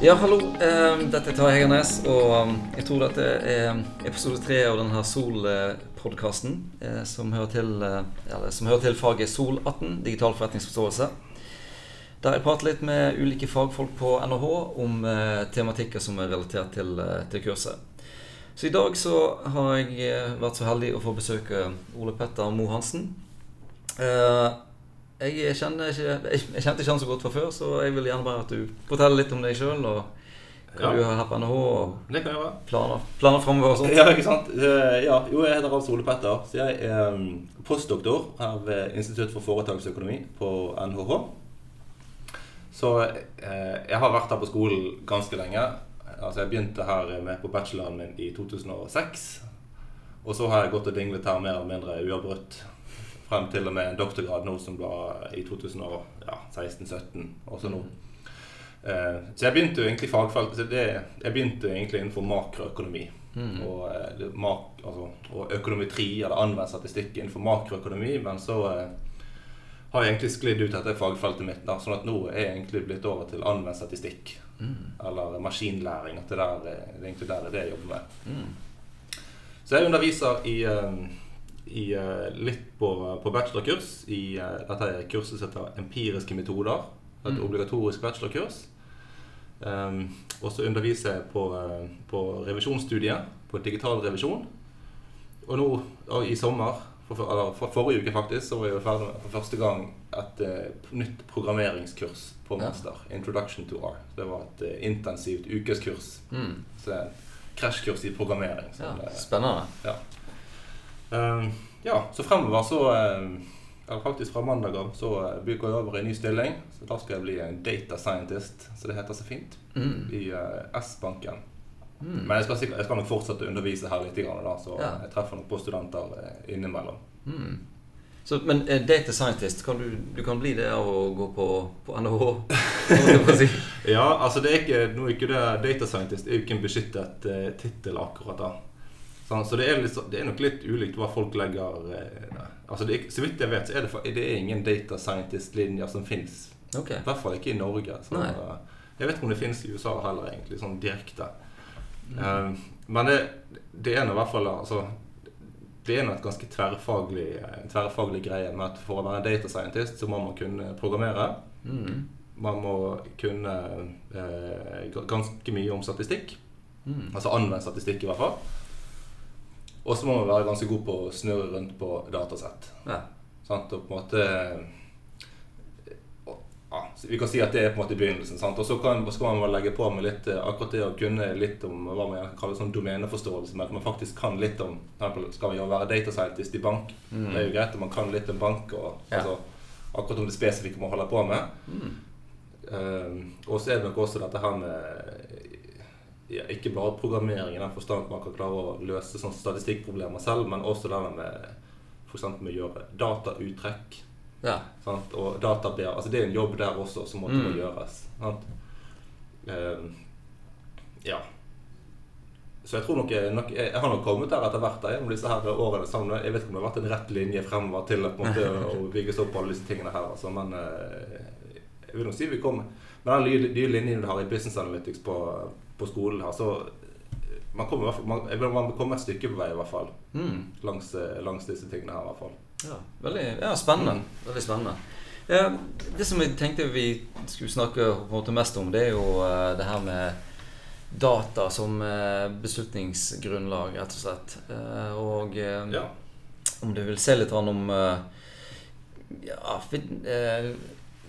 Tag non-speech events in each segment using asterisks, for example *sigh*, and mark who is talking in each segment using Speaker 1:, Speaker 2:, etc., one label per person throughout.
Speaker 1: Ja, hallo. Eh, dette er Tarjei Hegernes, og um, jeg tror dette er episode tre av denne Sol-podkasten eh, som, eh, som hører til faget Sol 18, digital forretningsforståelse. Der jeg prater litt med ulike fagfolk på NHH om eh, tematikker som er relatert til, til kurset. Så i dag så har jeg vært så heldig å få besøke Ole Petter Mo Hansen. Eh, jeg, kjenner ikke, jeg, jeg kjente ikke han så godt fra før, så jeg vil gjerne bare at du forteller litt om deg sjøl. Og hva
Speaker 2: Ja.
Speaker 1: du har på NHH, og
Speaker 2: Det kan jeg være.
Speaker 1: planer, planer framover og sånt.
Speaker 2: Ja, ikke sant? Uh, Ja, jo, jeg heter altså Ole Petter. Så jeg er um, postdoktor her ved Institutt for foretaksøkonomi på NHH. Så uh, jeg har vært her på skolen ganske lenge. Altså, Jeg begynte her med på bacheloren min i 2006. Og så har jeg gått og dinglet her mer eller mindre uavbrutt. Frem til og med en doktorgrad nå som var i 2016-17. Også nå. Eh, Så jeg begynte jo egentlig fagfelt så det, Jeg begynte egentlig innenfor makroøkonomi.
Speaker 1: Mm.
Speaker 2: Og, eh, mak, altså, og økonometri, eller anvendt statistikk innenfor makroøkonomi. Men så eh, har jeg egentlig sklidd ut dette fagfeltet mitt. Da, sånn at nå er jeg egentlig blitt over til anvendt statistikk.
Speaker 1: Mm.
Speaker 2: Eller maskinlæring. At det, der, er- det er egentlig der det er det jeg jobber med.
Speaker 1: Mm.
Speaker 2: Så jeg underviser i, i eh, litt på, på bachelorkurs. I eh, dette er kurset som heter Empiriske metoder. Et
Speaker 1: Mm.
Speaker 2: obligatorisk bachelorkurs. Um, og så underviser jeg på, eh, på revisjonsstudiet, på digital revisjon. Og nå og i sommer, for, eller fra forrige uke faktisk, så var jeg ferdig med for første gang et uh, nytt programmeringskurs på
Speaker 1: Ja.
Speaker 2: master. Introduction to R. Det var et uh, intensivt ukeskurs.
Speaker 1: Mm.
Speaker 2: Så det er krasjkurs i programmering.
Speaker 1: Ja,
Speaker 2: det-
Speaker 1: spennende.
Speaker 2: Ehm, ja, så fremover så ehm, Eller faktisk fra mandag av så eh, går jeg over i en ny stilling. Så da skal jeg bli en data scientist, så det heter så fint,
Speaker 1: Mm.
Speaker 2: i eh, S-banken.
Speaker 1: Mm.
Speaker 2: Men jeg skal, jeg skal nok fortsette å undervise her litt, grann, da, så
Speaker 1: Ja.
Speaker 2: jeg treffer nok på studenter eh, innimellom.
Speaker 1: Mm. Så, men eh, data scientist, kan du, du kan bli det av å gå på, på NHH? si. *laughs*
Speaker 2: Ja, altså det er ikke, nå er ikke det Data scientist er jo ikke en beskyttet uh, tittel akkurat da. Så det er, litt, det er nok litt ulikt hva folk legger eh, Altså det Så vidt jeg vet, så er det, det er ingen data scientist-linjer som fins.
Speaker 1: Okay.
Speaker 2: I hvert fall ikke i Norge. Så, eh, jeg vet ikke om det fins i USA heller, egentlig, sånn direkte.
Speaker 1: Mm.
Speaker 2: Um, men det, det er nå i hvert fall altså, Det er nå et ganske tverrfaglig, tverrfaglig greie med at for å være data scientist så må man kunne programmere.
Speaker 1: Mm.
Speaker 2: Man må kunne eh, ganske mye om statistikk.
Speaker 1: Mm.
Speaker 2: Altså anvendt statistikk, i hvert fall. Og så må man være ganske god på å snurre rundt på datasett.
Speaker 1: Ja.
Speaker 2: Sant? Og på en måte ja, Vi kan si at det er på en måte begynnelsen. Sant? Og så kan, så man legge på med litt eh, akkurat det å kunne litt om hva man kaller sånn domeneforståelse. Men at man faktisk kan litt om eksempel Skal man jo være data scientist i bank?
Speaker 1: Mm.
Speaker 2: Det er jo greit at man kan litt om bank, og
Speaker 1: Ja.
Speaker 2: altså, akkurat om det spesifikke man holder på med.
Speaker 1: Mm.
Speaker 2: Um, og så er det nok også dette her med ja, Ikke bare programmering i den forstand at man kan klare å løse sånn statistikkproblemer selv, men også det med f.eks. med å gjøre datauttrekk.
Speaker 1: Ja.
Speaker 2: Sant? Og databear, altså Det er en jobb der også som måtte må
Speaker 1: Mm.
Speaker 2: gjøres. Sant? Um, ja. Så jeg tror nok, jeg, nok jeg, jeg har nok kommet der etter hvert gjennom disse her årene sammen. Jeg vet ikke om det har vært en rett linje fremover til på en måte, *laughs* å bygges opp på alle disse tingene her. Altså, men eh, jeg vil nok si vi kommer Med den nye linjen du har i Business Analytics på, på skolen her, så eh, man kommer, man, man kommer et stykke på vei i hvert fall.
Speaker 1: Mm.
Speaker 2: Langs, eh, langs disse tingene her i hvert fall.
Speaker 1: Ja, veldig ja, spennende.
Speaker 2: Mm.
Speaker 1: Veldig spennende. Eh, det som jeg tenkte vi skulle snakke mest om, det er jo eh, det her med data som eh, beslutningsgrunnlag, rett og slett. Eh, og
Speaker 2: Ja.
Speaker 1: om du vil se litt om Ja, fin-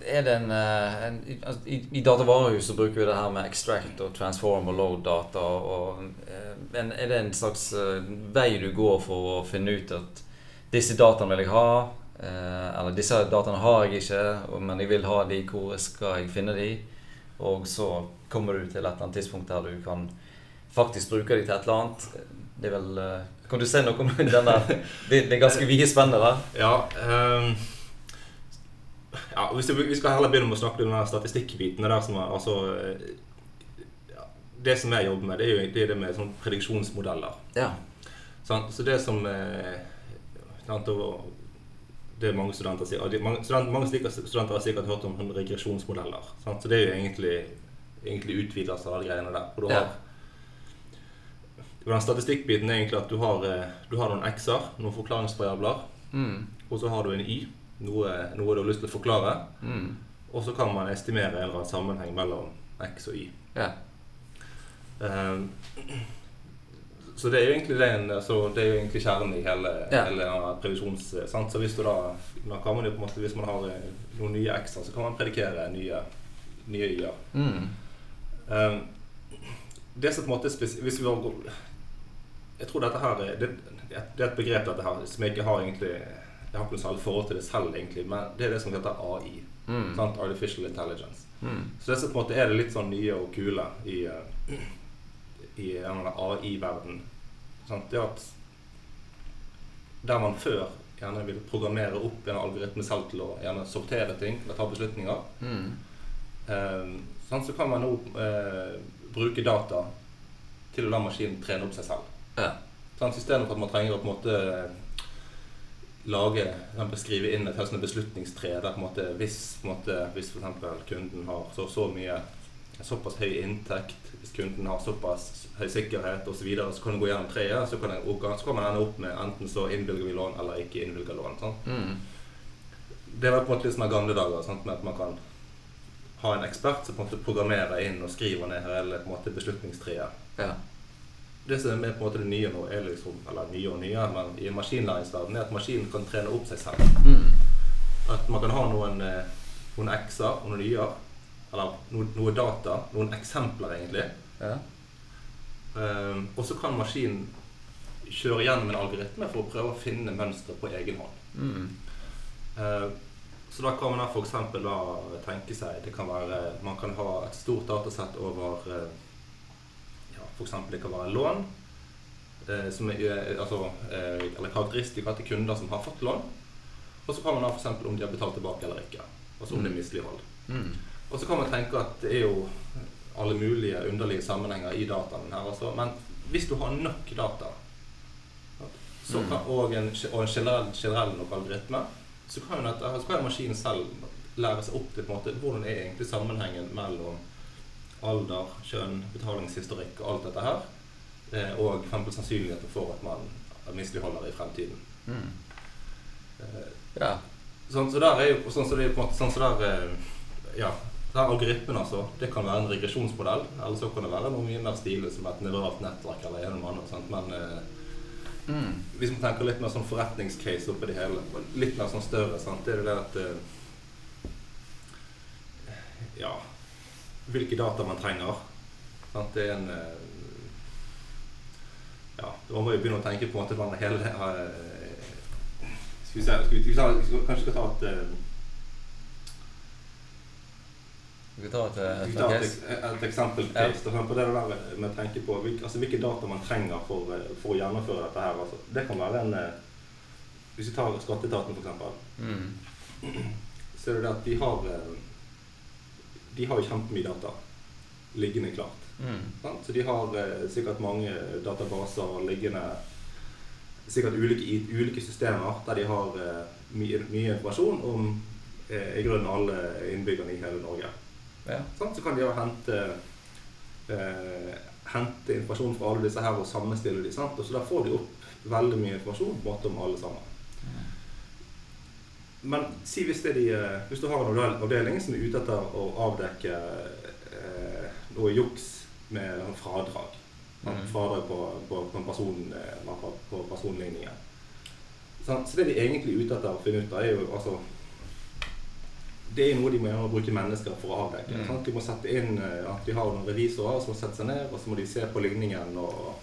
Speaker 1: er det en, eh, en altså, I, I datavarehus bruker vi det her med extract og transform og load data. Og, en, er det en slags eh, vei du går for å finne ut at disse dataene vil jeg ha, eh, eller disse dataene har jeg ikke, men jeg vil ha de, hvor skal jeg finne de? Og så kommer du til et eller annet tidspunkt der du kan faktisk bruke de til et eller annet. Det er vel eh, Kan du si noe om *laughs* den der Det, det er ganske vide spennet der.
Speaker 2: Ja, ehm, ja Vi skal heller begynne med å snakke om den statistikkbiten. Der som er, altså, eh, ja, det som jeg jobber med, det er jo det, er det med sånn prediksjonsmodeller.
Speaker 1: Ja.
Speaker 2: Sånn, Så det som eh, det er mange studenter mange, student, mange studenter har sikkert hørt om regresjonsmodeller. Sant? Så det er jo egentlig egentlig utvidelse av de greiene der. Og du har Den statistikkbiten er egentlig at du har, eh, du har noen x-er, noen forklaringsvariabler,
Speaker 1: Mm.
Speaker 2: og så har du en y, noe, noe du har lyst til å forklare.
Speaker 1: Mm.
Speaker 2: Og så kan man estimere en eller annen sammenheng mellom x og y.
Speaker 1: Ja.
Speaker 2: Um, så det er jo egentlig det, en- altså, egentlig kjernen i hele,
Speaker 1: Ja.
Speaker 2: hele previsjons... Sant? Så hvis du da, da kan man jo på en måte, hvis man har eh, noen nye x-er, så kan man predikere nye, nye y-er.
Speaker 1: Mm.
Speaker 2: Um, det som på en måte Hvis vi var Jeg tror dette her er- det, det er et begrep dette her, som jeg ikke har egentlig Jeg har ikke noe særlig forhold til det selv, egentlig, men det er det som heter AI.
Speaker 1: Mm.
Speaker 2: Artificial Intelligence.
Speaker 1: Mm.
Speaker 2: Så det som på en måte er det litt sånn nye og kule i, eh, i denne AI-verden. Det er at der man før gjerne vil programmere opp en algoritme selv til å gjerne sortere ting eller ta beslutninger,
Speaker 1: Mm.
Speaker 2: eh, sant? så kan man nå eh, bruke data til å la maskinen trene opp seg selv.
Speaker 1: Ja.
Speaker 2: Sant? Så Istedenfor at man trenger å på en måte lage, skrive inn et helt sånt beslutningstre der på en måte hvis, på en måte, hvis eksempel kunden har så, så mye såpass høy inntekt, hvis kunden har såpass høy sikkerhet osv., så, videre, så kan du gå gjennom treet, så kan, det, så kan man ende opp med enten så innvilger vi lån eller ikke innvilger lån. sånn.
Speaker 1: Mm.
Speaker 2: Det var på en måte litt sånn gamle dager sant? med at man kan ha en ekspert som på en måte programmerer inn og skriver ned hele på en måte beslutningstreet.
Speaker 1: Ja.
Speaker 2: Det som er på en måte det nye nå, er liksom, eller nye og nye, men i maskinlæringsverdenen, er at maskinen kan trene opp seg selv.
Speaker 1: Mm.
Speaker 2: At man kan ha noen, eh, noen x-er og noen y-er, eller noe, noe data, noen eksempler egentlig.
Speaker 1: Ja.
Speaker 2: Um, og så kan maskinen kjøre gjennom en algoritme for å prøve å finne mønstre på egen hånd.
Speaker 1: Mm.
Speaker 2: Uh, så da kan man f.eks. tenke seg Det kan være Man kan ha et stort datasett over eh, eksempel det kan være lån. eh, Som er, eh, altså, eh, eller karakteristika til kunder som har fått lån. Og så kan man ha eksempel om de har betalt tilbake eller ikke. Altså om det er mislighold.
Speaker 1: Mm.
Speaker 2: Og så kan man tenke at det er jo alle mulige underlige sammenhenger i dataen her Altså. Men hvis du har nok data, så
Speaker 1: Mm.
Speaker 2: kan, og en, og en generell, generell nok algoritme, så kan, jo dette, så kan jo maskinen selv lære seg opp til på en måte, hvordan er egentlig sammenhengen mellom alder, kjønn, betalingshistorikk og alt dette her, eh, og eksempel sannsynligheten for at man misligholder i fremtiden.
Speaker 1: Mm.
Speaker 2: Eh,
Speaker 1: Ja.
Speaker 2: Sånn, så der er jo sånn så det er på en måte sånn så der eh, Ja. Der algoritmen, altså. Det kan være en regresjonsmodell. Eller så kan det være noe mye mer stilig som et nevralt nettverk eller en eller annen. Sant? Men eh,
Speaker 1: Mm.
Speaker 2: hvis man tenker litt mer sånn forretningscase oppi det hele, litt mer sånn større, sant? det er jo det at eh, Ja. Hvilke data man trenger. Sant? Det er en eh, Ja, da må vi begynne å tenke på at det hele eh, Skal vi se skal vi, skal vi skal, Kanskje vi skal ta et eh,
Speaker 1: vi tar et, et,
Speaker 2: et, et eksempel
Speaker 1: Ja.
Speaker 2: på det der med å tenke på altså, hvilke data man trenger for, for å gjennomføre dette her. Altså. Det kan være en Hvis vi tar Skatteetaten, f.eks.,
Speaker 1: Mm.
Speaker 2: så er det det at de har De har jo kjempemye data liggende klart.
Speaker 1: Mm.
Speaker 2: Sant? Så de har eh, sikkert mange databaser liggende Sikkert ulike, i ulike systemer der de har eh, mye, mye informasjon om eh, i grunnen alle innbyggerne i hele Norge.
Speaker 1: Ja.
Speaker 2: Sant? Så kan de jo hente, eh, hente informasjon fra alle disse her og sammenstille dem. Og så da får de opp veldig mye informasjon på en måte om alle sammen. Men si hvis, de, eh, hvis du har en avdeling som er ute etter å avdekke eh, noe juks med sånn fradrag.
Speaker 1: Mhm.
Speaker 2: Fradrag på, på, på, person, eh, på, på personligningen. Så, Så det de egentlig er ute etter å finne ut av, er jo altså det er noe de må bruke mennesker for å avdekke.
Speaker 1: Mm.
Speaker 2: Sant? De må sette inn eh, at de har noen revisorer som må sette seg ned, og så må de se på ligningen og,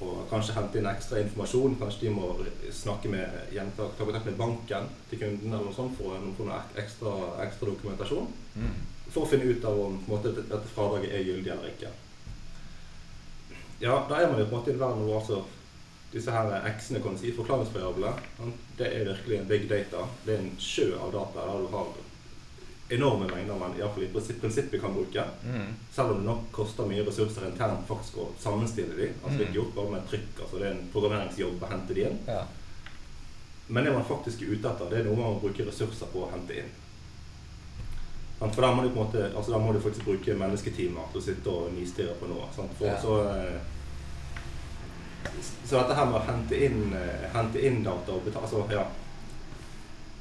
Speaker 2: og kanskje hente inn ekstra informasjon. Kanskje de må snakke med jenter, ta kontakt med banken til kunden eller noe sånt for å få noe ekstra, ekstra dokumentasjon.
Speaker 1: Mm.
Speaker 2: For å finne ut av om måte, dette fradraget er gyldig eller ikke. Ja, da er man jo på en måte i en verden hvor altså disse her X-ene, kan si, forklaringsvariablene, det er virkelig en big data. Det er en sjø av data der du har enorme mengder man i, fall i prinsippet kan bruke.
Speaker 1: Mm.
Speaker 2: Selv om det nok koster mye ressurser internt faktisk å sammenstille de. Altså det er ikke gjort bare med trykk. altså Det er en programmeringsjobb å hente de inn.
Speaker 1: Ja.
Speaker 2: Men det man faktisk er ute etter, det er noe man må bruke ressurser på å hente inn. For da må du på en måte, altså da må du faktisk bruke mennesketimer til å sitte og nistirre på noe. Sant? For,
Speaker 1: Ja.
Speaker 2: så, eh, så dette her med å hente inn, eh, hente inn data og betale altså, ja.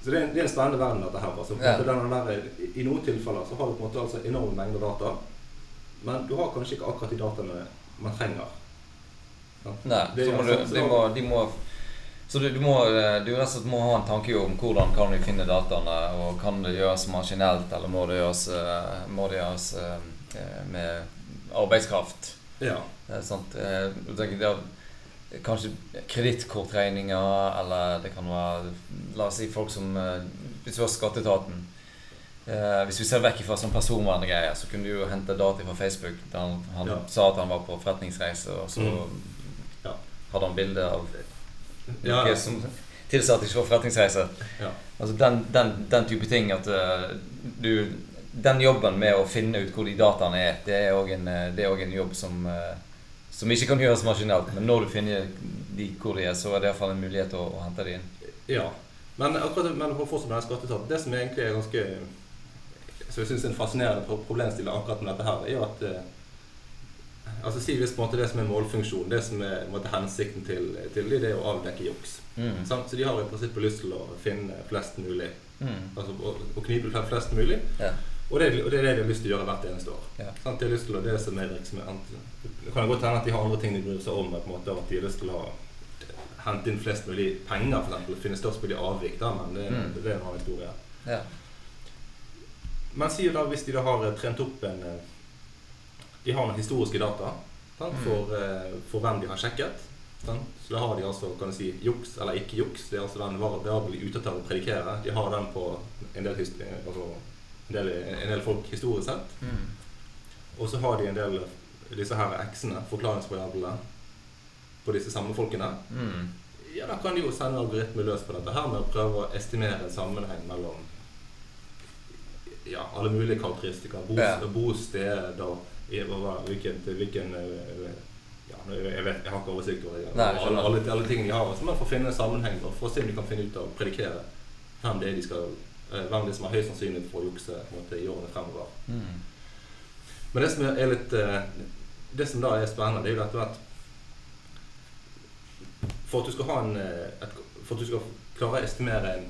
Speaker 2: Så det er, en, det er en spennende verden, dette her. Altså,
Speaker 1: Ja.
Speaker 2: der, i, noen tilfeller så har du på en måte altså enorme mengder data, men du har kanskje ikke akkurat de dataene man trenger. Ja.
Speaker 1: Nei,
Speaker 2: Det er
Speaker 1: så må du,
Speaker 2: altså-
Speaker 1: de må, de må så du, du må, eh, du slett må ha en tanke om hvordan kan vi finne dataene, og kan det gjøres maskinelt, eller må det gjøres, eh, må det gjøres eh, med arbeidskraft?
Speaker 2: Ja.
Speaker 1: Eh, sant? Eh, du tenker, det er kanskje kredittkortregninger, eller det kan være La oss si folk som eh, Hvis du har Skatteetaten eh, Hvis vi ser vekk fra sånn personverngreier, så kunne du jo hente data fra Facebook. Der han, han
Speaker 2: Ja.
Speaker 1: sa at han var på forretningsreise, og så
Speaker 2: Mm. Ja.
Speaker 1: hadde han bilde av
Speaker 2: Ja.
Speaker 1: noe som tilsa at det ikke var forretningsreise.
Speaker 2: Ja.
Speaker 1: Altså den, den, den type ting at uh, du Den jobben med å finne ut hvor de dataene er, det er òg en, eh, en jobb som eh, som ikke kan gjøres maskinelt. Men når du finner de hvor de er, så er det iallfall en mulighet å, å hente de inn.
Speaker 2: Ja. Men akkurat men for å fortsette med skatteetaten, det som egentlig er ganske som jeg syns er en fascinerende pro- problemstilling akkurat med dette her, er jo at eh, Altså Si hvis på en måte det som er målfunksjonen, det som er måte, hensikten til, til de, det er å avdekke juks.
Speaker 1: Mm.
Speaker 2: Så de har i prinsippet lyst til å finne flest mulig.
Speaker 1: Mm.
Speaker 2: Altså å, å knipe flest- mulig.
Speaker 1: Ja.
Speaker 2: Og det, og det er det de har lyst til å gjøre hvert eneste år.
Speaker 1: Ja.
Speaker 2: Sånn, De har lyst til å det som er virksomhet. Det kan godt hende at de har andre ting de bryr seg om. På en måte, at de har lyst til å hente inn flest mulig penger, for eksempel, finne størst mulig avvik. Da, men det,
Speaker 1: Mm.
Speaker 2: det er en annen historie.
Speaker 1: Ja.
Speaker 2: Men si jo da hvis de da har eh, trent opp en eh, De har noen historiske data sant,
Speaker 1: Mm.
Speaker 2: for, mm. for hvem de har sjekket. Sant? Så da har de altså kan du si, juks eller ikke juks. Det er altså den variabelen de ute etter å predikere. De har den på en del, his- eh, altså, del, en del folk historisk sett.
Speaker 1: Mm.
Speaker 2: Og så har de en del disse her X-ene, forklaringsvariablene, på disse samme folkene.
Speaker 1: Mm.
Speaker 2: Ja, da kan de jo sende algoritmer løs på dette her med å prøve å estimere en sammenheng mellom ja, alle mulige karakteristikker. Bos,
Speaker 1: Ja.
Speaker 2: Bosted og hvilken, hvilken ja, jeg, vet, jeg har ikke oversikt over det.
Speaker 1: Nei,
Speaker 2: alle, alle, alle tingene de har. Så man får finne en sammenheng og for å se om de kan finne ut av å predikere hvem det er de skal hvem det er som har høyst sannsynlighet for å jukse måte, i årene fremover.
Speaker 1: Mm.
Speaker 2: Men det som er litt eh, Det som da er spennende, det er jo dette at For at du skal ha en eh, et, For at du skal klare å estimere en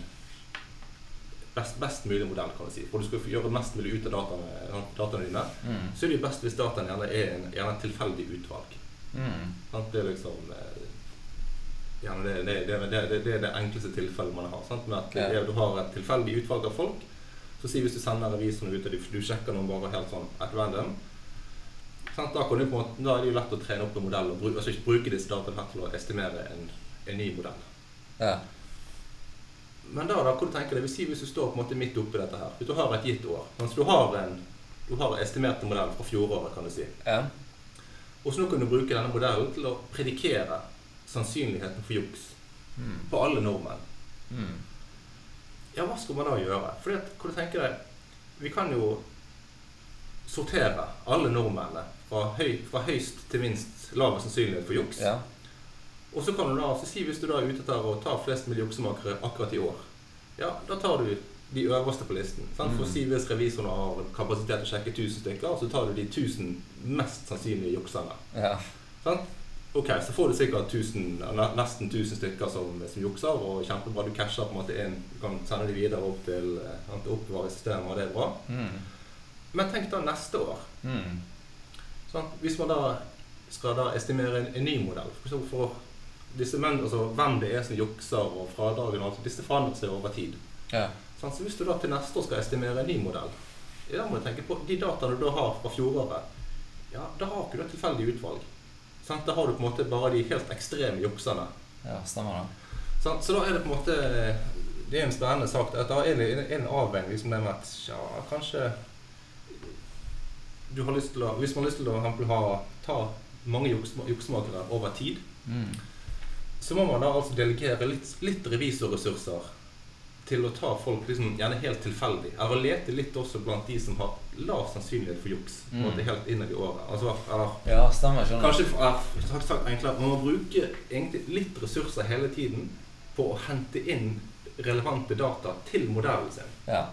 Speaker 2: best, best mulig modell, kan du si, for at du skal gjøre mest mulig ut av dataene, dataene dine,
Speaker 1: Mm.
Speaker 2: så er det jo best hvis dataene gjerne er en, gjerne et tilfeldig utvalg.
Speaker 1: Mm.
Speaker 2: Det er liksom eh, gjerne det, det, det, det, er det enkleste tilfellet man har. Sant? Med at
Speaker 1: Ja.
Speaker 2: du har et tilfeldig utvalg av folk. Så si hvis du sender revisorene ut og du, du sjekker noen bare helt sånn at random. Sant? Da, kan du på en måte, da er det jo lett å trene opp en modell og bruke, altså ikke bruke disse dataene til å estimere en, en ny modell.
Speaker 1: Ja.
Speaker 2: Men da, da, hva du tenker deg, si hvis du står på en måte midt oppi dette her, hvis du har et gitt år, mens du har en du har estimert en modell fra fjoråret, kan du si.
Speaker 1: Ja.
Speaker 2: Og så nå kan du bruke denne modellen til å predikere sannsynligheten for juks
Speaker 1: Mm.
Speaker 2: på alle nordmenn.
Speaker 1: Mm.
Speaker 2: Ja, hva skal man da gjøre? Fordi at, hva du tenker deg, Vi kan jo sortere alle nordmennene fra, høy, fra høyst til minst lav sannsynlighet for juks.
Speaker 1: Ja.
Speaker 2: Og så kan du da, så si hvis du da er ute etter å ta flest mulig juksemakere akkurat i år, ja, da tar du de øverste på listen. Sant? For
Speaker 1: Mm.
Speaker 2: si hvis revisoren har kapasitet til å sjekke 1000 stykker, så tar du de 1000 mest sannsynlige jukserne.
Speaker 1: Ja.
Speaker 2: Sant? Ok, så får du sikkert tusen, nesten 1000 stykker som, som jukser, og kjempebra. Du casher på en måte inn, du kan sende de videre opp til eh, at det oppbevarer systemet, og det er bra.
Speaker 1: Mm.
Speaker 2: Men tenk da neste år.
Speaker 1: Mm.
Speaker 2: Sånn, Hvis man da skal da estimere en, en ny modell for, for disse menn, altså hvem det er som jukser, og fradragene og alt, disse forandrer seg over tid.
Speaker 1: Ja.
Speaker 2: Sånn, Så hvis du da til neste år skal estimere en ny modell, da må du tenke på de dataene du da har fra fjoråret. Ja, da har ikke du et tilfeldig utvalg. Sant? Da har du på en måte bare de helt ekstreme jukserne.
Speaker 1: ja, stemmer det.
Speaker 2: Sant? Så da er det på en måte Det er en spennende sak. At da er det en, en avveining liksom det med at ja, kanskje du har lyst til å, Hvis man har lyst til å eksempel ha, ta mange juks, juksemakere over tid,
Speaker 1: Mm.
Speaker 2: så må man da altså delegere litt, litt revisorressurser til å ta folk liksom, gjerne helt tilfeldig. Eller lete litt også blant de som har lav sannsynlighet for juks.
Speaker 1: Mm.
Speaker 2: måte helt innad i året. Altså, eller
Speaker 1: Ja, stemmer. Skjønner.
Speaker 2: Kanskje er sagt, sagt enklere, Man må bruke egentlig litt ressurser hele tiden på å hente inn relevante data til modellen sin.
Speaker 1: Ja.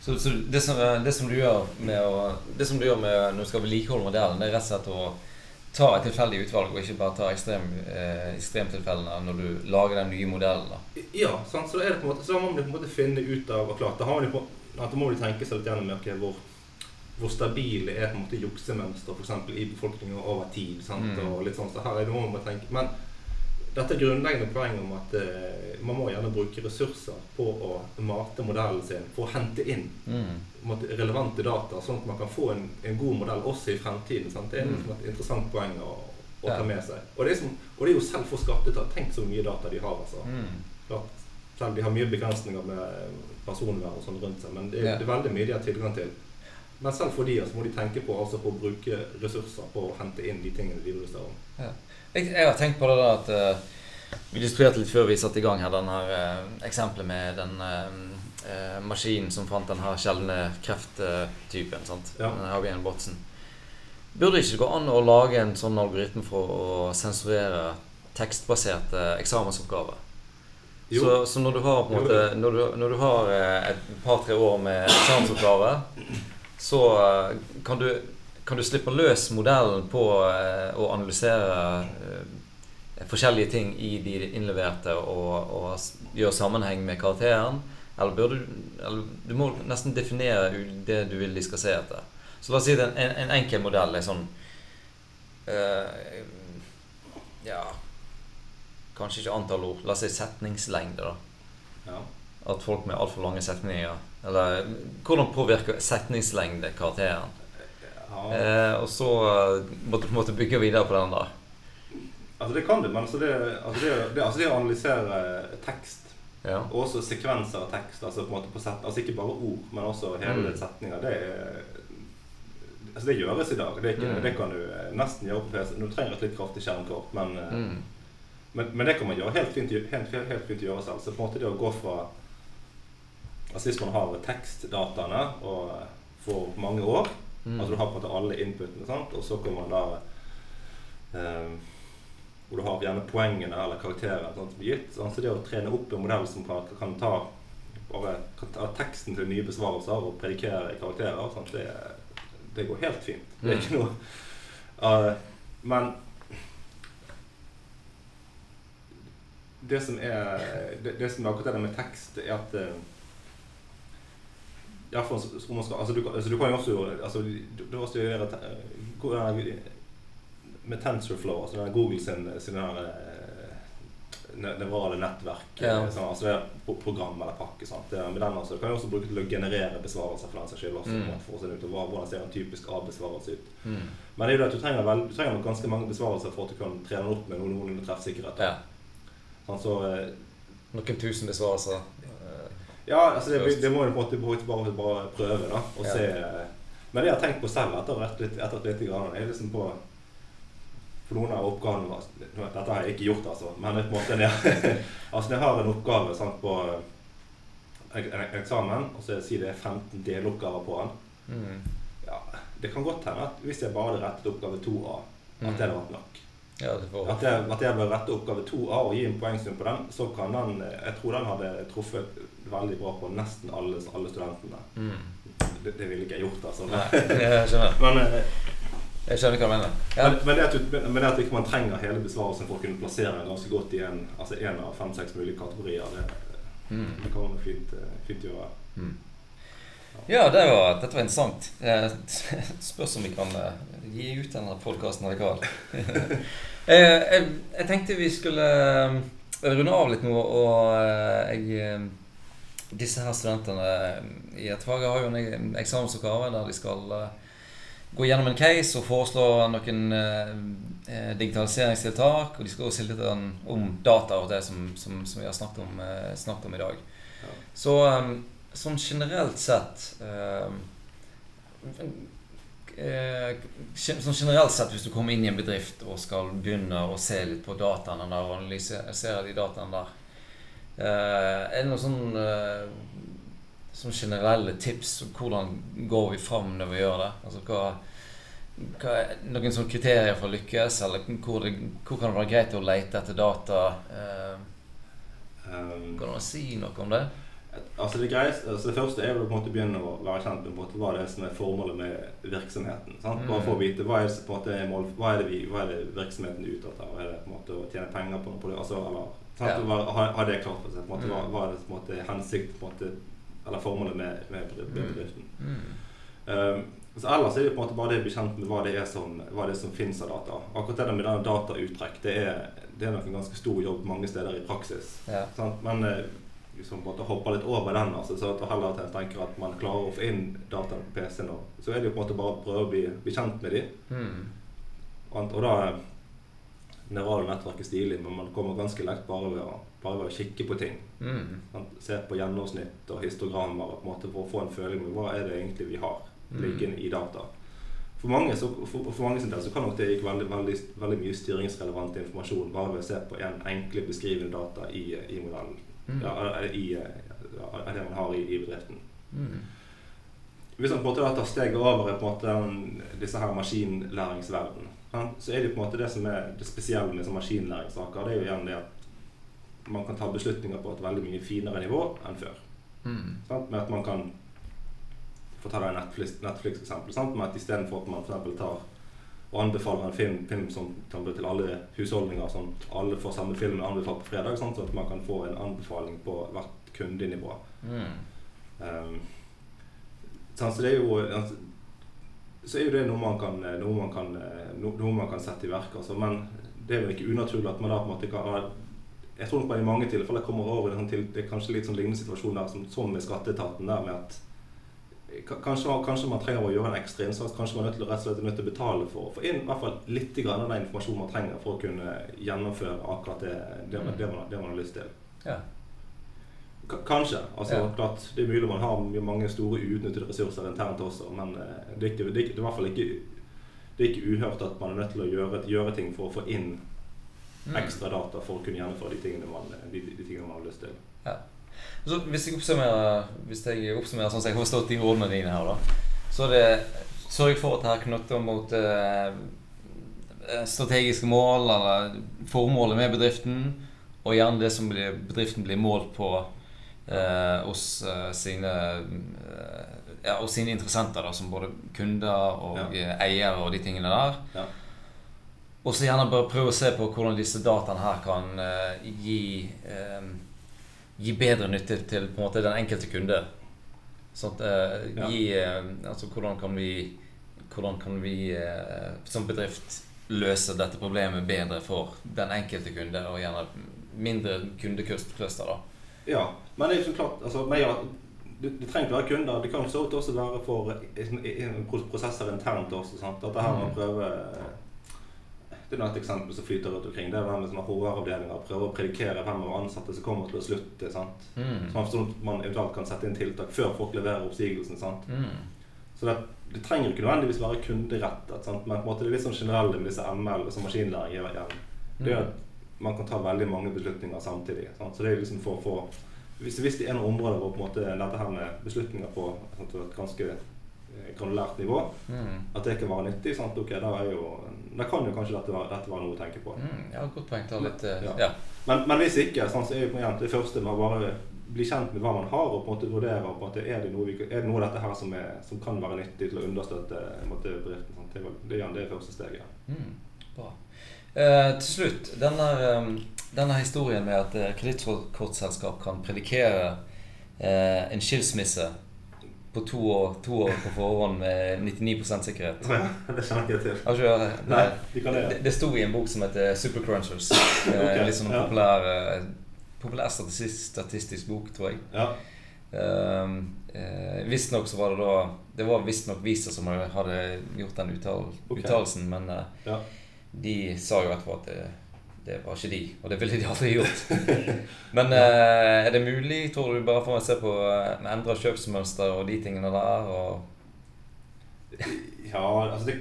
Speaker 1: Så, så det, som, det, som, du gjør med å, det som du gjør med når du skal vedlikeholde modellen, det er rett og slett å ta et tilfeldig utvalg, og ikke bare ta ekstrem, eh, ekstremtilfellene når du lager den nye modellen? da.
Speaker 2: Ja, sant? så, er det på en måte, så må man på en måte finne ut av og klart, da, har man på, da må man tenke seg litt gjennom okay, hvor, hvor stabile er på en måte juksemønster eksempel i befolkningen over tid. Sant?
Speaker 1: Mm.
Speaker 2: og litt sånn, så her er det noe man må tenke. Men dette grunnleggende poeng om at uh, man må gjerne bruke ressurser på å mate modellen sin for å hente inn
Speaker 1: Mm.
Speaker 2: relevante data, sånn at man kan få en, en god modell også i fremtiden. Sant? Det er
Speaker 1: Mm.
Speaker 2: liksom et interessant poeng å, å
Speaker 1: Ja.
Speaker 2: ta med seg. Og det, som, og det er jo selv for skatteetat. Tenk så mye data de har. altså.
Speaker 1: Mm.
Speaker 2: Selv de har mye begrensninger med personvern og sånn rundt seg, men det,
Speaker 1: Ja.
Speaker 2: det er veldig mye de har tilgang til. Men selv for de altså, må de tenke på, altså, på å bruke ressurser på å hente inn de tingene de bryr seg om.
Speaker 1: Jeg, jeg har tenkt på det da at uh, Vi diskuterte litt før vi satte i gang her denne uh, eksempelet med den uh, maskinen som fant den her sjeldne krefttypen. sant?
Speaker 2: Ja.
Speaker 1: Den Watson. Burde det ikke gå an å lage en sånn algoritme for å sensurere tekstbaserte eksamensoppgaver?
Speaker 2: Jo.
Speaker 1: Så, så når du har på en måte Når du, når du har et par-tre år med eksamensoppgave, så kan du, kan du slippe løs modellen på eh, å analysere eh, forskjellige ting i de innleverte og, og gjøre sammenheng med karakteren. Eller burde du eller, Du må nesten definere det du vil de skal se etter. Så la oss si det en, en, en enkel modell er sånn uh, Ja Kanskje ikke antall ord. La oss si setningslengde, da.
Speaker 2: Ja.
Speaker 1: At folk med altfor lange setninger Eller hvordan påvirker setningslengde karakteren? Eh, og så eh, måtte, måtte bygge videre på den, da.
Speaker 2: Altså det kan du, men altså det, altså det, det, altså det å analysere tekst,
Speaker 1: Ja.
Speaker 2: og også sekvenser av tekst, altså på en måte på set, altså ikke bare ord, men også hele
Speaker 1: Mm.
Speaker 2: setninger, det Altså det gjøres i dag. Det, ikke,
Speaker 1: Mm.
Speaker 2: det kan du eh, nesten gjøre på PC. Du trenger et litt kraftig skjermkort, men, eh,
Speaker 1: Mm.
Speaker 2: men, men det kan man gjøre helt fint, helt, helt, helt fint gjøre selv. Så på en måte det å gå fra Altså hvis man har tekstdataene og for mange år
Speaker 1: Mm.
Speaker 2: Altså du har på en måte alle inputene, sant? og så kommer man da eh, Hvor du har gjerne poengene eller karakterene sant, som er gitt. Så Så det å trene opp en modell som kan, kan ta bare kan ta teksten til nye besvarelser og predikere i karakterer, sant? Det, det går helt fint. Det er
Speaker 1: Mm.
Speaker 2: ikke noe uh, Men det som er det, det som er akkurat det med tekst, er at eh, ja, for, skal, altså, du, altså, du kan jo også altså, du, du også gjøre eh, med TensorFlow, altså den Google sin, sin eh, nevrale nettverk,
Speaker 1: Ja.
Speaker 2: eh, sånn, altså det er program eller pakke. Sant? Det, med den altså, kan jo også bruke til å generere besvarelser for den saks skyld.
Speaker 1: Mm.
Speaker 2: for å se ut, og hvordan ser en typisk A-besvarelse ut.
Speaker 1: Mm.
Speaker 2: Men det er jo det at du trenger, vel, du trenger ganske mange besvarelser for at du kan trene opp med noen- noenlunde treffsikkerhet.
Speaker 1: Ja.
Speaker 2: Sånn, så,
Speaker 1: Noen tusen besvarelser. Eh,
Speaker 2: Ja, altså det, det må du på en måte bare, bare, prøve, da. Og
Speaker 1: Ja.
Speaker 2: se. eh, Men det jeg har tenkt på selv etter å litt, etter litt grann, er liksom på For noen av oppgavene Dette har jeg ikke gjort, altså. Men på en måte jeg, *laughs* altså jeg har en oppgave sant, på eh, en, en eksamen, og så sier det er 15 deloppgaver på den
Speaker 1: mm.
Speaker 2: ja, Det kan godt hende at hvis jeg bare hadde rettet oppgave 2A, at det hadde vært nok.
Speaker 1: Ja,
Speaker 2: At jeg, at jeg bør rette oppgave 2A og gi en poengsum på den, så kan den Jeg tror den hadde truffet veldig bra på nesten alle, alle studentene.
Speaker 1: mm.
Speaker 2: Det, det ville ikke jeg gjort, altså.
Speaker 1: Nei, jeg skjønner. *laughs*
Speaker 2: Men, eh,
Speaker 1: Jeg skjønner hva du mener. Ja.
Speaker 2: men, men, det at, men det at ikke man trenger hele besvarelsen for å kunne plassere den ganske godt i en, altså en av fem-seks mulige kategorier, det,
Speaker 1: Mm.
Speaker 2: det kan man fint, eh, fint gjøre.
Speaker 1: Mm. Ja, det var, dette var interessant. Eh, *laughs* Spørs om vi kan eh, gi ut denne podkasten radikal. *laughs* Eh, jeg, jeg tenkte vi skulle runde av litt nå, og jeg Disse her studentene i et fag har jo en eksamensoppgave der de skal gå gjennom en case og foreslå noen digitaliseringstiltak. Og de skal også si litt om, data og det som, som, som vi har snakket om, snakket om i dag.
Speaker 2: Ja.
Speaker 1: Så sånn generelt sett eh, eh, Sånn generelt sett, hvis du kommer inn i en bedrift og skal begynne å se litt på dataene der og analysere de dataene der eh, Er det noen sånn eh, sånn generelle tips om hvordan går vi fram når vi gjør det? Altså hva, hva er Noen sånne kriterier for å lykkes, eller hvor, det, hvor kan det være greit å lete etter data? Eh,
Speaker 2: Um,
Speaker 1: kan du si noe om det?
Speaker 2: Altså Det greis, altså det første er vel på en måte begynne å være kjent med på en måte hva det er som er formålet med virksomheten. sant? Bare for å vite hva er det, på en måte mål, hva er det, vi, hva er det virksomheten er ute etter. Er det på en måte å tjene penger på noe? Altså, eller, sant?
Speaker 1: Ja.
Speaker 2: Å Ha, ha det klart for seg. På en måte, hva,
Speaker 1: Mm.
Speaker 2: hva er det på en måte hensikt på en måte, Eller formålet med, med
Speaker 1: Mm.
Speaker 2: bedriften.
Speaker 1: Mm.
Speaker 2: Um, så ellers er det på en måte bare det å bli kjent med hva det er som, hva det er som finnes av data. Akkurat det med denne datauttrekk, det er, det er nok en ganske stor jobb mange steder i praksis.
Speaker 1: Ja.
Speaker 2: Sant? Men eh, måtte hopper litt over den, altså, så at heller at jeg tenker at man klarer å få inn dataene på PC-en, og- så er det jo på en måte bare å prøve å bli, bli kjent med dem.
Speaker 1: Mm.
Speaker 2: Og, og da er neurale nettverk er stilig, men man kommer ganske lett bare ved å, bare ved å kikke på ting.
Speaker 1: Mm.
Speaker 2: Se på gjennomsnitt og histogrammer og på en måte for å få en føling med hva er det egentlig vi har
Speaker 1: Mm.
Speaker 2: liggende i data. For mange, så, for, for mange sin del så kan nok det gikk veldig, veldig, veldig mye styringsrelevant informasjon bare ved å se på en enkle beskrivende data i, i modellen.
Speaker 1: Mm.
Speaker 2: Ja, i, av det man har i, i bedriften.
Speaker 1: Mm.
Speaker 2: Hvis man på en måte tar steget over i på en måte den, disse her maskinlæringsverden, så er det på en måte det som er det spesielle med maskinlæringssaker. Det er jo igjen det at man kan ta beslutninger på et veldig mye finere nivå enn før.
Speaker 1: Mm.
Speaker 2: Sant? Med at man kan få ta det Netflix- Netflix-eksempel. sant? med at Istedenfor at man for tar og anbefaler en film, film som kan bli til alle husholdninger, sånn alle får samme film anbefalt på fredag, sånn, så at man kan få en anbefaling på hvert kundenivå.
Speaker 1: Mm.
Speaker 2: Um, så det er jo altså, så er jo det noe man kan, noe man kan, noe man kan sette i verk. Altså, men det er vel ikke unaturlig at man da på en måte kan Jeg tror nok man i mange tilfeller kommer over i en sånn til, det er kanskje litt sånn lignende situasjon der som, som med skatteetaten. der med at Kanskje, kanskje man trenger å gjøre en ekstra innsats. Kanskje man er nødt til, rett og slett er nødt til å betale for å få inn i hvert fall litt grann av den informasjonen man trenger for å kunne gjennomføre akkurat det, det, man, det, man, det man har lyst til.
Speaker 1: Ja.
Speaker 2: Kanskje. altså
Speaker 1: Ja.
Speaker 2: klart, Det er mulig man har mange store uutnyttede ressurser internt også, men eh, det er, ikke, det, er i hvert fall ikke det er ikke uhørt at man er nødt til å gjøre, gjøre ting for å få inn
Speaker 1: Mm.
Speaker 2: ekstra data for å kunne gjennomføre de tingene man, de, de tingene man har lyst til.
Speaker 1: Så hvis jeg oppsummerer, hvis jeg oppsummerer sånn som jeg har forstått de ordene dine her, da, så er det sørg for at det er knyttet mot eh, strategiske mål eller formålet med bedriften, og gjerne det som blir, bedriften blir målt på eh, hos eh, sine eh, ja, hos sine interessenter, da, som både kunder og ja. eiere og de tingene der.
Speaker 2: Ja.
Speaker 1: Og så gjerne bare prøve å se på hvordan disse dataene her kan eh, gi eh, Gi bedre nytte til på en måte den enkelte kunde. Sånn at eh,
Speaker 2: Ja.
Speaker 1: gi eh, Altså hvordan kan vi Hvordan kan vi eh, som bedrift løse dette problemet bedre for den enkelte kunde, og gjerne mindre kundekluster? da.
Speaker 2: Ja, men det er jo så klart altså, men ja, det, det trenger ikke være kunder. Det kan så også være for eh, prosesser internt også. Sant? Dette her med å
Speaker 1: Mm.
Speaker 2: prøve Det er et eksempel som flyter rundt omkring. Det er det som sånne HR-avdelinger. prøver å predikere hvem av ansatte som kommer til å slutte. sant?
Speaker 1: Mm.
Speaker 2: Sånn at man eventuelt kan sette inn tiltak før folk leverer oppsigelsen. sant?
Speaker 1: Mm.
Speaker 2: Så det, det trenger ikke nødvendigvis være kunderettet. Sant? Men på en måte det er litt sånn generelle med disse ML og maskinlæring gjør igjen. Det er at man kan ta veldig mange beslutninger samtidig. Sant? Så det er liksom for å få hvis, hvis det er noen områder hvor på en måte dette her med beslutninger på et ganske eh, granulært nivå,
Speaker 1: Mm.
Speaker 2: at det kan være nyttig, sant? ok, da, er jo, da kan jo kanskje dette være, dette være noe å tenke på.
Speaker 1: Mm. Ja, godt poeng. Ta litt eh,
Speaker 2: Ja.
Speaker 1: Ja.
Speaker 2: Men, men hvis ikke, så er jo på en det første med å bare bli kjent med hva man har, og på en måte vurdere på måte, er, det noe vi, er det noe av dette her som, er, som kan være nyttig til å understøtte på måte, bedriften. Sånn. Det, er igjen det første steget.
Speaker 1: Mm, bra. Eh, til slutt, denne, eh, denne historien med at eh, kredittkortselskap kan predikere eh, en skilsmisse på to år, to år på forhånd med 99 sikkerhet.
Speaker 2: det kjenner jeg til.
Speaker 1: Hørt det?
Speaker 2: Det.
Speaker 1: Det, sto i en bok som heter Super Crunchers.
Speaker 2: okay,
Speaker 1: litt sånn
Speaker 2: ja.
Speaker 1: populær, eh, populær statistisk, statistisk bok, tror jeg.
Speaker 2: Ja.
Speaker 1: Um, uh, Visstnok så var det da Det var visstnok Visa som hadde gjort den uttalelsen, okay. men uh,
Speaker 2: Ja.
Speaker 1: de sa jo etterpå at det, det var ikke de, og det ville de aldri gjort. *laughs* Men eh, er det mulig, tror du, bare for å se på uh, endra kjøpsmønster og de tingene der?
Speaker 2: Ja, altså det,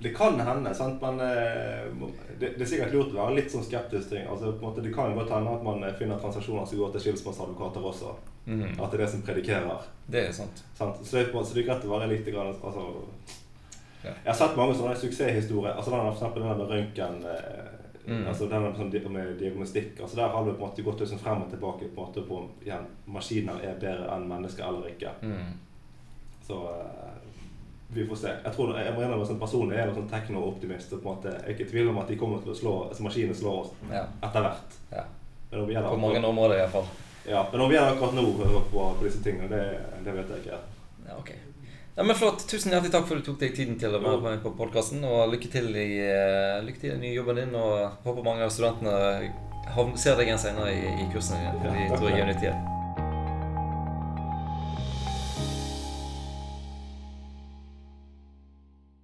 Speaker 2: det kan hende, sant? men eh, det, det er sikkert lurt å være litt sånn skeptisk. Ting. Altså, på en måte, det kan jo godt hende at man finner transaksjoner som går til skilsmisseadvokater også.
Speaker 1: Mhm,
Speaker 2: At det er det som predikerer.
Speaker 1: det er sant.
Speaker 2: Sant? Så, det, så det er greit å være litt grann, altså,
Speaker 1: Ja.
Speaker 2: Jeg har sett mange sånne suksesshistorier. Altså den, for eksempel den der med røntgen, eh,
Speaker 1: Mm.
Speaker 2: Altså den med, sånn, med diagnostikk. Altså Der har du på en måte gått liksom frem og tilbake på en måte på igjen, maskiner er bedre enn mennesker eller ikke.
Speaker 1: Mm.
Speaker 2: Så uh, vi får se. Jeg tror jeg må innrømme sånn personlig er jeg en sånn tekno-optimist. på en måte Jeg er ikke i tvil om at de kommer til å slå altså maskinene slår oss
Speaker 1: Ja.
Speaker 2: etter hvert.
Speaker 1: ja. På mange
Speaker 2: akkurat,
Speaker 1: områder iallfall.
Speaker 2: ja, men om vi gjelder akkurat nå på, på disse tingene, det, det vet jeg ikke.
Speaker 1: Ja, ok. Ja, men Flott. Tusen hjertelig takk for at du tok deg tiden til å være med på podkasten. Og lykke til i, eh, lykke til i den nye jobben din. Og håper mange av studentene ser deg igjen senere i, i kursene dine. For de tror jeg er nyttige.